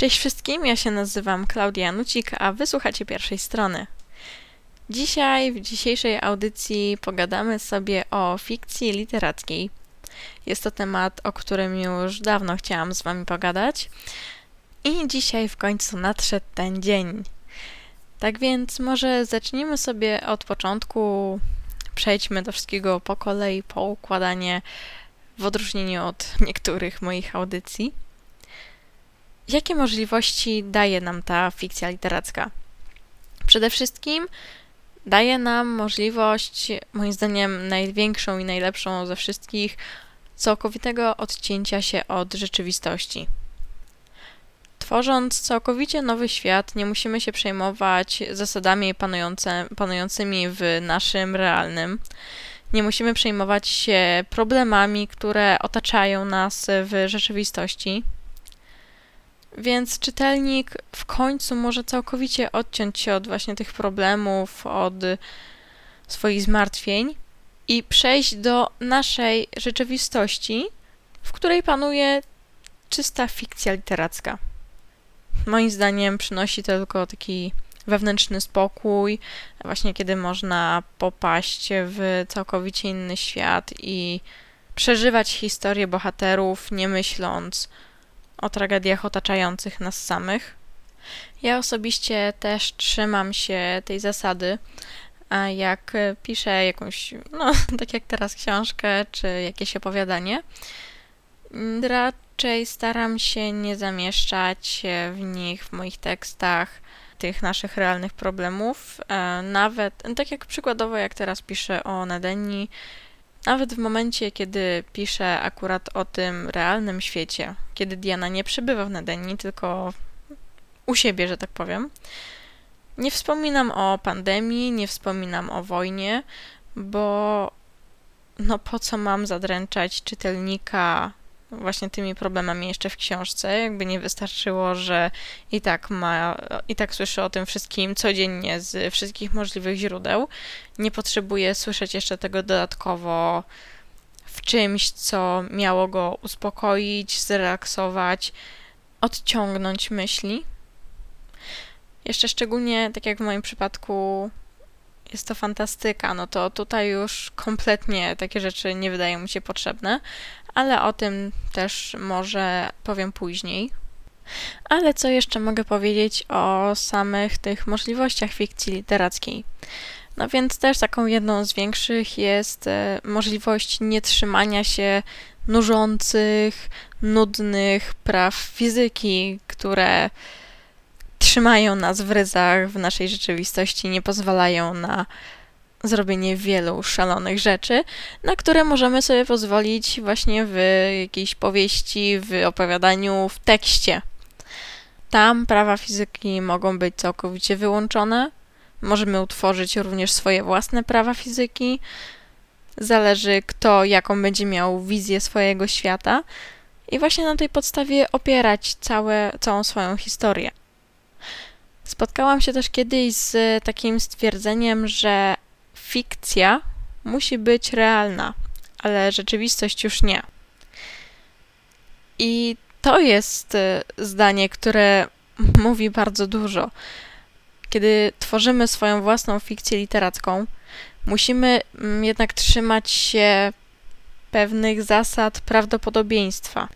Cześć wszystkim, ja się nazywam Klaudia Nucik, a wysłuchacie pierwszej strony. Dzisiaj, w dzisiejszej audycji pogadamy sobie o fikcji literackiej. Jest to temat, o którym już dawno chciałam z Wami pogadać. I dzisiaj w końcu nadszedł ten dzień. Tak więc może zacznijmy sobie od początku, przejdźmy do wszystkiego po kolei, po układanie, w odróżnieniu od niektórych moich audycji. Jakie możliwości daje nam ta fikcja literacka? Przede wszystkim daje nam możliwość, moim zdaniem, największą i najlepszą ze wszystkich, całkowitego odcięcia się od rzeczywistości. Tworząc całkowicie nowy świat, nie musimy się przejmować zasadami panujące, panującymi w naszym realnym. Nie musimy przejmować się problemami, które otaczają nas w rzeczywistości. Więc czytelnik w końcu może całkowicie odciąć się od właśnie tych problemów, od swoich zmartwień i przejść do naszej rzeczywistości, w której panuje czysta fikcja literacka. Moim zdaniem przynosi to tylko taki wewnętrzny spokój, właśnie kiedy można popaść w całkowicie inny świat i przeżywać historię bohaterów, nie myśląc o tragediach otaczających nas samych. Ja osobiście też trzymam się tej zasady, a jak piszę jakąś, no tak jak teraz książkę czy jakieś opowiadanie, raczej staram się nie zamieszczać w nich, w moich tekstach, tych naszych realnych problemów. E, nawet, tak jak przykładowo, jak teraz piszę o Nadenii, nawet w momencie, kiedy piszę akurat o tym realnym świecie, kiedy Diana nie przebywa w Nadenii, tylko u siebie, że tak powiem, nie wspominam o pandemii, nie wspominam o wojnie, bo no po co mam zadręczać czytelnika właśnie tymi problemami jeszcze w książce. Jakby nie wystarczyło, że i tak ma, i tak słyszy o tym wszystkim codziennie z wszystkich możliwych źródeł. Nie potrzebuje słyszeć jeszcze tego dodatkowo w czymś, co miało go uspokoić, zrelaksować, odciągnąć myśli. Jeszcze szczególnie, tak jak w moim przypadku, jest to fantastyka, no to tutaj już kompletnie takie rzeczy nie wydają mi się potrzebne, ale o tym też może powiem później. Ale co jeszcze mogę powiedzieć o samych tych możliwościach fikcji literackiej? No więc też taką jedną z większych jest e, możliwość nietrzymania się nużących, nudnych praw fizyki, które trzymają nas w ryzach w naszej rzeczywistości, nie pozwalają na zrobienie wielu szalonych rzeczy, na które możemy sobie pozwolić właśnie w jakiejś powieści, w opowiadaniu, w tekście. Tam prawa fizyki mogą być całkowicie wyłączone. Możemy utworzyć również swoje własne prawa fizyki. Zależy, kto jaką będzie miał wizję swojego świata, i właśnie na tej podstawie opierać całe, całą swoją historię. Spotkałam się też kiedyś z takim stwierdzeniem, że fikcja musi być realna, ale rzeczywistość już nie. I to jest e, zdanie, które mówi bardzo dużo. Kiedy tworzymy swoją własną fikcję literacką, musimy mm, jednak trzymać się pewnych zasad prawdopodobieństwa.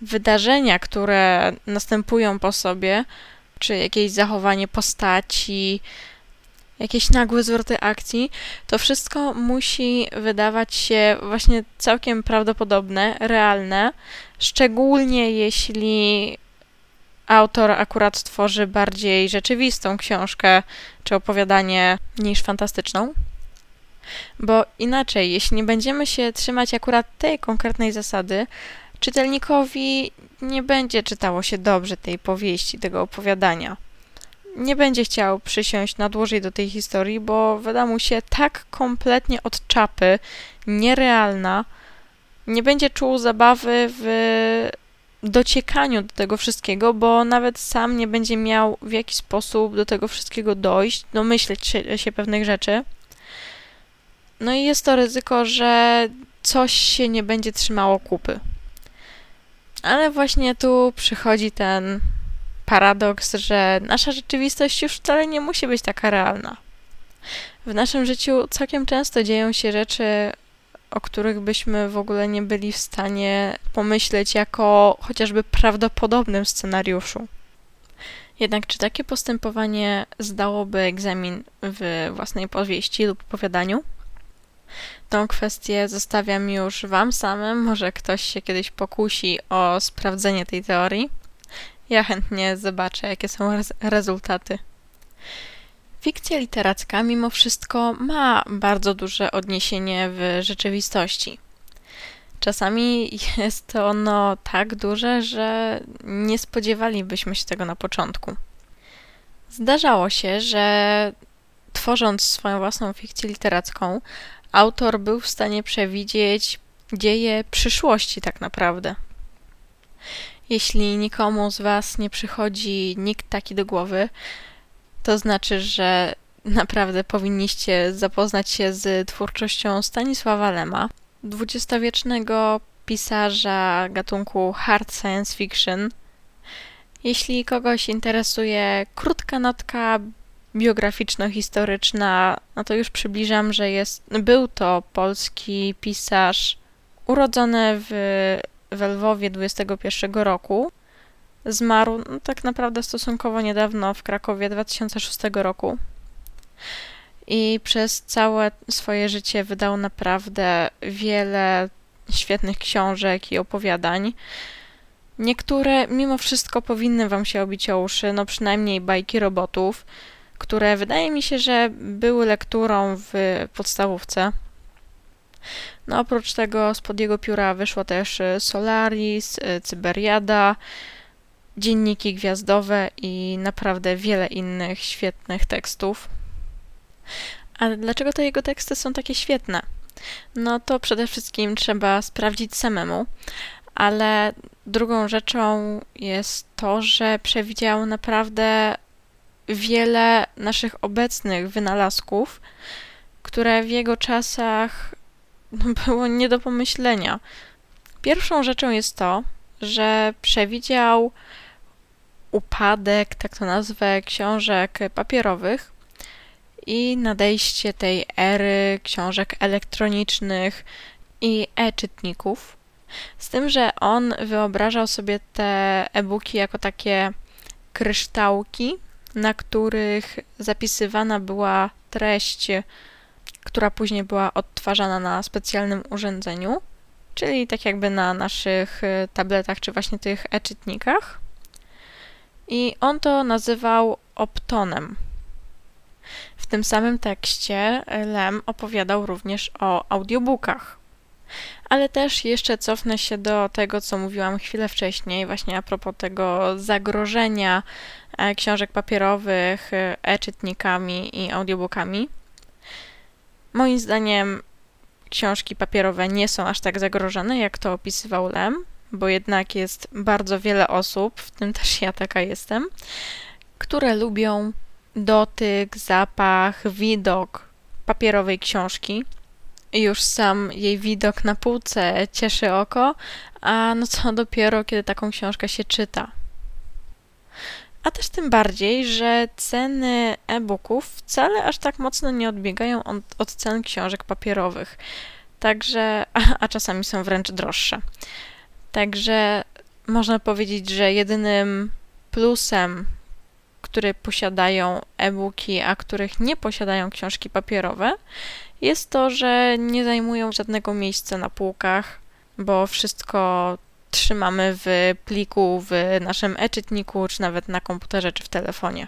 Wydarzenia, które następują po sobie, czy jakieś zachowanie postaci, jakieś nagłe zwroty akcji, to wszystko musi wydawać się właśnie całkiem prawdopodobne, realne, szczególnie jeśli autor akurat tworzy bardziej rzeczywistą książkę czy opowiadanie niż fantastyczną. Bo inaczej, jeśli nie będziemy się trzymać akurat tej konkretnej zasady, czytelnikowi nie będzie czytało się dobrze tej powieści, tego opowiadania nie będzie chciał przysiąść na dłużej do tej historii, bo wyda mu się tak kompletnie od czapy, nierealna, nie będzie czuł zabawy w dociekaniu do tego wszystkiego, bo nawet sam nie będzie miał w jaki sposób do tego wszystkiego dojść, domyśleć się, się pewnych rzeczy. No i jest to ryzyko, że coś się nie będzie trzymało kupy. Ale właśnie tu przychodzi ten paradoks, że nasza rzeczywistość już wcale nie musi być taka realna. W naszym życiu całkiem często dzieją się rzeczy, o których byśmy w ogóle nie byli w stanie pomyśleć jako chociażby prawdopodobnym scenariuszu. Jednak czy takie postępowanie zdałoby egzamin w własnej powieści lub opowiadaniu? Tą kwestię zostawiam już Wam samym. Może ktoś się kiedyś pokusi o sprawdzenie tej teorii. Ja chętnie zobaczę, jakie są rez rezultaty. Fikcja literacka mimo wszystko ma bardzo duże odniesienie w rzeczywistości. Czasami jest ono tak duże, że nie spodziewalibyśmy się tego na początku. Zdarzało się, że tworząc swoją własną fikcję literacką, autor był w stanie przewidzieć dzieje przyszłości tak naprawdę. Jeśli nikomu z Was nie przychodzi nikt taki do głowy, to znaczy, że naprawdę powinniście zapoznać się z twórczością Stanisława Lema, dwudziestowiecznego pisarza gatunku hard science fiction. Jeśli kogoś interesuje krótka notka biograficzno-historyczna, no to już przybliżam, że jest, był to polski pisarz urodzony w, w Lwowie 21 roku. Zmarł no, tak naprawdę stosunkowo niedawno w Krakowie 2006 roku. I przez całe swoje życie wydał naprawdę wiele świetnych książek i opowiadań. Niektóre mimo wszystko powinny Wam się obić o uszy, no przynajmniej bajki robotów które wydaje mi się, że były lekturą w podstawówce. No oprócz tego spod jego pióra wyszło też y, Solaris, y, Cyberiada, dzienniki gwiazdowe i naprawdę wiele innych świetnych tekstów. Ale dlaczego te jego teksty są takie świetne? No to przede wszystkim trzeba sprawdzić samemu, ale drugą rzeczą jest to, że przewidział naprawdę wiele naszych obecnych wynalazków, które w jego czasach było nie do pomyślenia. Pierwszą rzeczą jest to, że przewidział upadek, tak to nazwę, książek papierowych i nadejście tej ery książek elektronicznych i e-czytników. Z tym, że on wyobrażał sobie te e-booki jako takie kryształki, na których zapisywana była treść, która później była odtwarzana na specjalnym urządzeniu, czyli tak jakby na naszych e, tabletach czy właśnie tych e-czytnikach. I on to nazywał optonem. W tym samym tekście Lem opowiadał również o audiobookach. Ale też jeszcze cofnę się do tego, co mówiłam chwilę wcześniej, właśnie a propos tego zagrożenia e, książek papierowych e, e-czytnikami i audiobookami. Moim zdaniem książki papierowe nie są aż tak zagrożone, jak to opisywał Lem, bo jednak jest bardzo wiele osób, w tym też ja taka jestem, które lubią dotyk, zapach, widok papierowej książki już sam jej widok na półce cieszy oko, a no co dopiero, kiedy taką książkę się czyta. A też tym bardziej, że ceny e-booków wcale aż tak mocno nie odbiegają od, od cen książek papierowych. Także, a, a czasami są wręcz droższe. Także można powiedzieć, że jedynym plusem, który posiadają e-booki, a których nie posiadają książki papierowe, jest to, że nie zajmują żadnego miejsca na półkach, bo wszystko trzymamy w pliku w naszym e-czytniku, czy nawet na komputerze, czy w telefonie.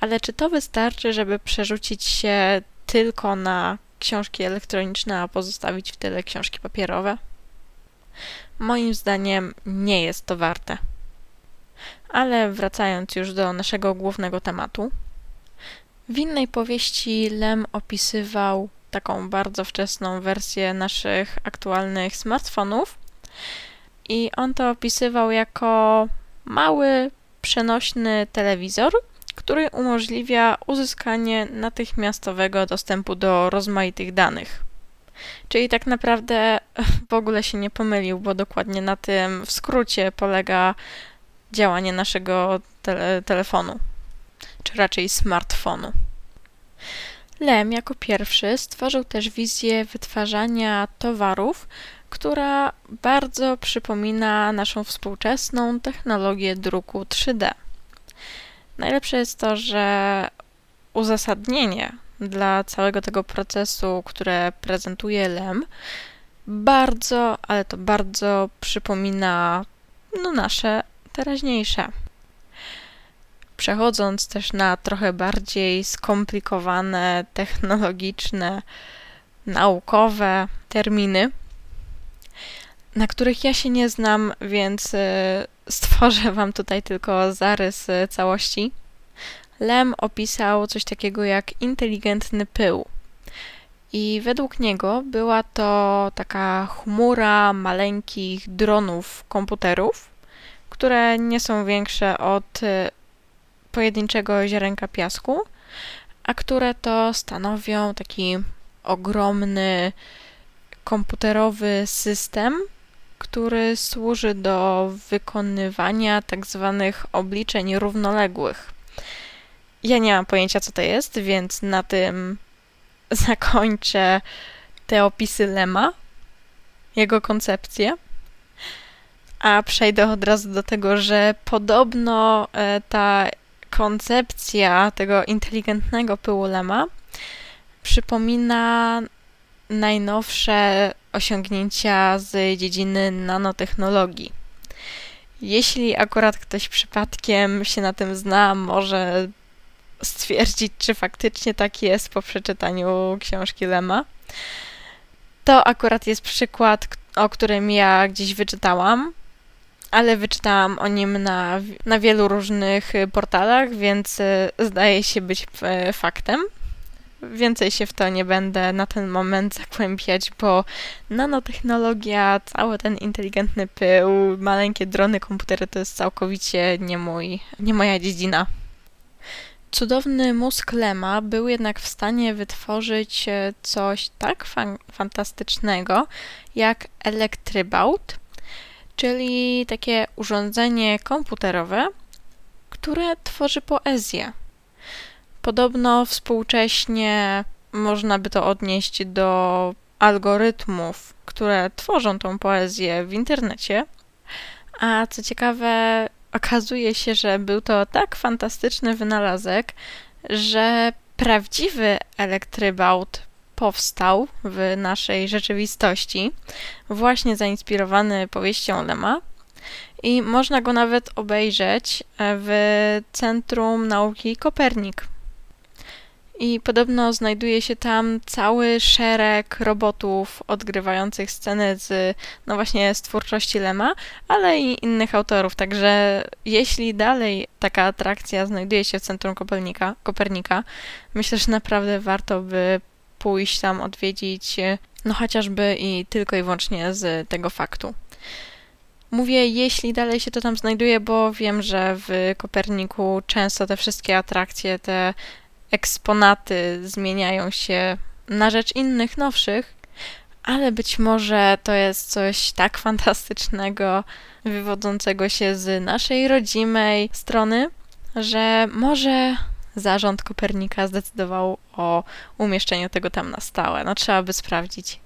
Ale czy to wystarczy, żeby przerzucić się tylko na książki elektroniczne, a pozostawić w tyle książki papierowe? Moim zdaniem nie jest to warte. Ale wracając już do naszego głównego tematu, w innej powieści Lem opisywał taką bardzo wczesną wersję naszych aktualnych smartfonów i on to opisywał jako mały, przenośny telewizor, który umożliwia uzyskanie natychmiastowego dostępu do rozmaitych danych. Czyli tak naprawdę w ogóle się nie pomylił, bo dokładnie na tym w skrócie polega działanie naszego tele telefonu, czy raczej smartfonu. Lem jako pierwszy stworzył też wizję wytwarzania towarów, która bardzo przypomina naszą współczesną technologię druku 3D. Najlepsze jest to, że uzasadnienie dla całego tego procesu, które prezentuje Lem, bardzo, ale to bardzo przypomina no, nasze teraźniejsze. Przechodząc też na trochę bardziej skomplikowane, technologiczne, naukowe terminy, na których ja się nie znam, więc y, stworzę Wam tutaj tylko zarys y, całości. Lem opisał coś takiego jak inteligentny pył. I według niego była to taka chmura maleńkich dronów komputerów, które nie są większe od y, pojedynczego ziarenka piasku, a które to stanowią taki ogromny komputerowy system, który służy do wykonywania tak zwanych obliczeń równoległych. Ja nie mam pojęcia, co to jest, więc na tym zakończę te opisy Lema, jego koncepcję. A przejdę od razu do tego, że podobno e, ta koncepcja tego inteligentnego pyłu Lema przypomina najnowsze osiągnięcia z dziedziny nanotechnologii. Jeśli akurat ktoś przypadkiem się na tym zna, może stwierdzić, czy faktycznie tak jest po przeczytaniu książki Lema. To akurat jest przykład, o którym ja gdzieś wyczytałam, ale wyczytałam o nim na, na wielu różnych portalach, więc e, zdaje się być e, faktem. Więcej się w to nie będę na ten moment zagłębiać, bo nanotechnologia, cały ten inteligentny pył, maleńkie drony, komputery to jest całkowicie nie, mój, nie moja dziedzina. Cudowny mózg Lema był jednak w stanie wytworzyć e, coś tak fan fantastycznego jak elektrybaut, czyli takie urządzenie komputerowe, które tworzy poezję. Podobno współcześnie można by to odnieść do algorytmów, które tworzą tą poezję w internecie. A co ciekawe, okazuje się, że był to tak fantastyczny wynalazek, że prawdziwy elektrybaut powstał w naszej rzeczywistości, właśnie zainspirowany powieścią Lema. I można go nawet obejrzeć w Centrum Nauki Kopernik i podobno znajduje się tam cały szereg robotów odgrywających sceny z, no właśnie, z twórczości Lema, ale i innych autorów. Także jeśli dalej taka atrakcja znajduje się w centrum Kopernika, Kopernika myślę, że naprawdę warto by pójść tam, odwiedzić, no chociażby i tylko i wyłącznie z tego faktu. Mówię, jeśli dalej się to tam znajduje, bo wiem, że w Koperniku często te wszystkie atrakcje, te eksponaty zmieniają się na rzecz innych, nowszych, ale być może to jest coś tak fantastycznego, wywodzącego się z naszej rodzimej strony, że może zarząd Kopernika zdecydował o umieszczeniu tego tam na stałe. No trzeba by sprawdzić.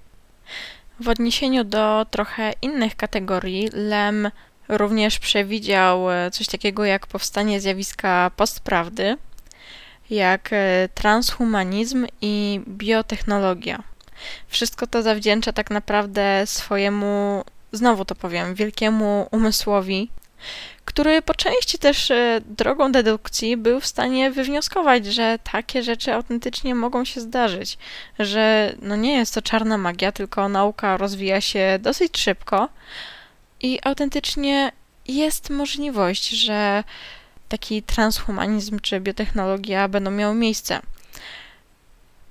W odniesieniu do trochę innych kategorii, Lem również przewidział coś takiego jak powstanie zjawiska postprawdy, jak e, transhumanizm i biotechnologia. Wszystko to zawdzięcza tak naprawdę swojemu, znowu to powiem, wielkiemu umysłowi, który po części też e, drogą dedukcji był w stanie wywnioskować, że takie rzeczy autentycznie mogą się zdarzyć, że no nie jest to czarna magia, tylko nauka rozwija się dosyć szybko i autentycznie jest możliwość, że taki transhumanizm czy biotechnologia będą miały miejsce.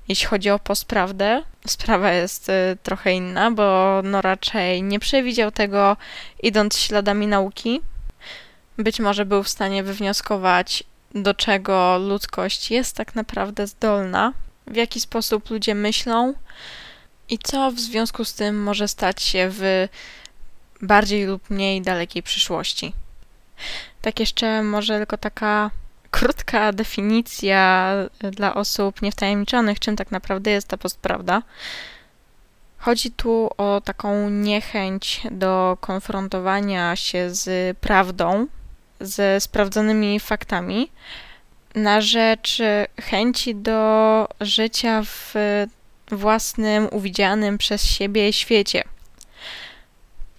Jeśli chodzi o postprawdę, sprawa jest y, trochę inna, bo no raczej nie przewidział tego idąc śladami nauki. Być może był w stanie wywnioskować, do czego ludzkość jest tak naprawdę zdolna, w jaki sposób ludzie myślą, i co w związku z tym może stać się w bardziej lub mniej dalekiej przyszłości. Tak jeszcze może tylko taka krótka definicja dla osób niewtajemniczonych, czym tak naprawdę jest ta postprawda. Chodzi tu o taką niechęć do konfrontowania się z prawdą, ze sprawdzonymi faktami, na rzecz chęci do życia w własnym, uwidzianym przez siebie świecie.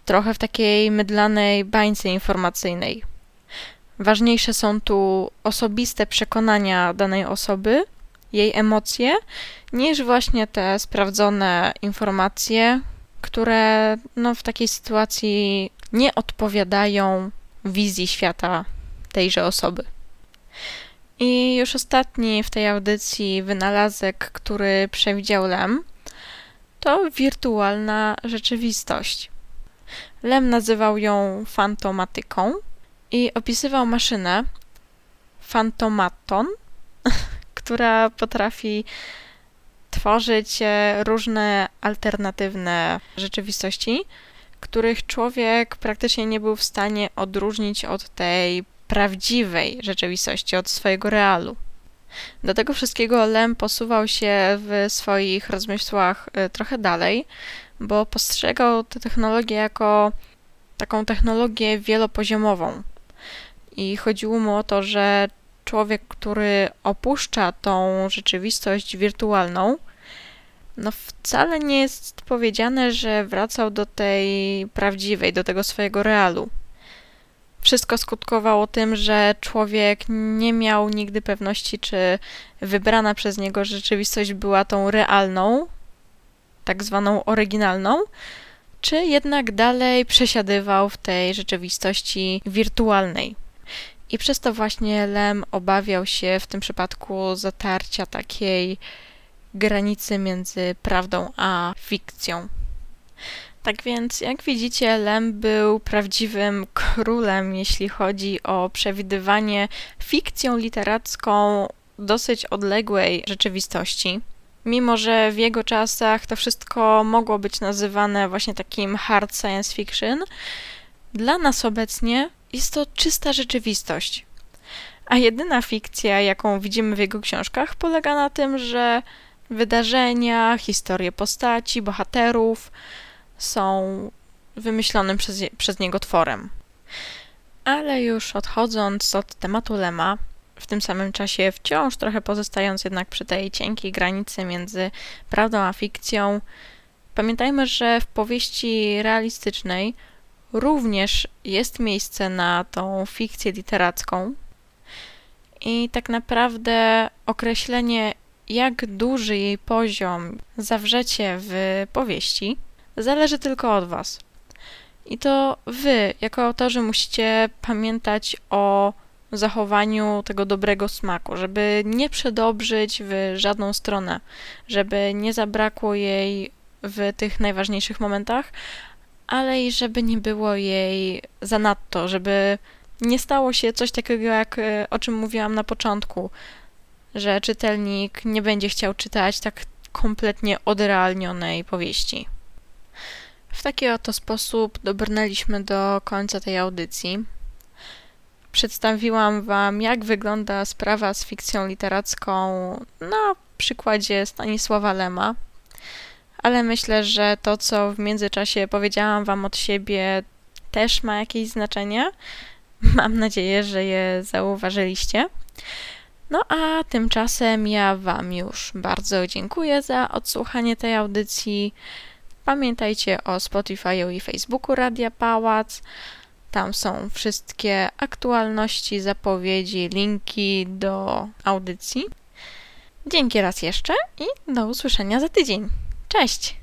Trochę w takiej mydlanej bańce informacyjnej. Ważniejsze są tu osobiste przekonania danej osoby, jej emocje, niż właśnie te sprawdzone informacje, które no, w takiej sytuacji nie odpowiadają wizji świata tejże osoby. I już ostatni w tej audycji wynalazek, który przewidział Lem, to wirtualna rzeczywistość. Lem nazywał ją fantomatyką i opisywał maszynę fantomaton, która potrafi tworzyć różne alternatywne rzeczywistości, których człowiek praktycznie nie był w stanie odróżnić od tej prawdziwej rzeczywistości, od swojego realu. Do tego wszystkiego Lem posuwał się w swoich rozmysłach y, trochę dalej, bo postrzegał tę technologię jako taką technologię wielopoziomową. I chodziło mu o to, że człowiek, który opuszcza tą rzeczywistość wirtualną, no wcale nie jest powiedziane, że wracał do tej prawdziwej, do tego swojego realu. Wszystko skutkowało tym, że człowiek nie miał nigdy pewności, czy wybrana przez niego rzeczywistość była tą realną, tak zwaną oryginalną, czy jednak dalej przesiadywał w tej rzeczywistości wirtualnej. I przez to właśnie Lem obawiał się w tym przypadku zatarcia takiej granicy między prawdą a fikcją. Tak więc, jak widzicie, Lem był prawdziwym królem, jeśli chodzi o przewidywanie fikcją literacką dosyć odległej rzeczywistości. Mimo, że w jego czasach to wszystko mogło być nazywane właśnie takim hard science fiction, dla nas obecnie jest to czysta rzeczywistość. A jedyna fikcja, jaką widzimy w jego książkach, polega na tym, że wydarzenia, historie postaci, bohaterów są wymyślonym przez, przez niego tworem. Ale już odchodząc od tematu Lema, w tym samym czasie wciąż trochę pozostając jednak przy tej cienkiej granicy między prawdą a fikcją, pamiętajmy, że w powieści realistycznej również jest miejsce na tą fikcję literacką. I tak naprawdę określenie, jak duży jej poziom zawrzecie w powieści, zależy tylko od Was. I to Wy, jako autorzy, musicie pamiętać o zachowaniu tego dobrego smaku, żeby nie przedobrzyć w żadną stronę, żeby nie zabrakło jej w tych najważniejszych momentach, ale i żeby nie było jej zanadto, żeby nie stało się coś takiego, jak e, o czym mówiłam na początku, że czytelnik nie będzie chciał czytać tak kompletnie odrealnionej powieści. W taki oto sposób dobrnęliśmy do końca tej audycji. Przedstawiłam Wam, jak wygląda sprawa z fikcją literacką na przykładzie Stanisława Lema, ale myślę, że to, co w międzyczasie powiedziałam Wam od siebie, też ma jakieś znaczenie. Mam nadzieję, że je zauważyliście. No a tymczasem ja Wam już bardzo dziękuję za odsłuchanie tej audycji. Pamiętajcie o Spotify i Facebooku Radia Pałac. Tam są wszystkie aktualności, zapowiedzi, linki do audycji. Dzięki raz jeszcze i do usłyszenia za tydzień. Cześć!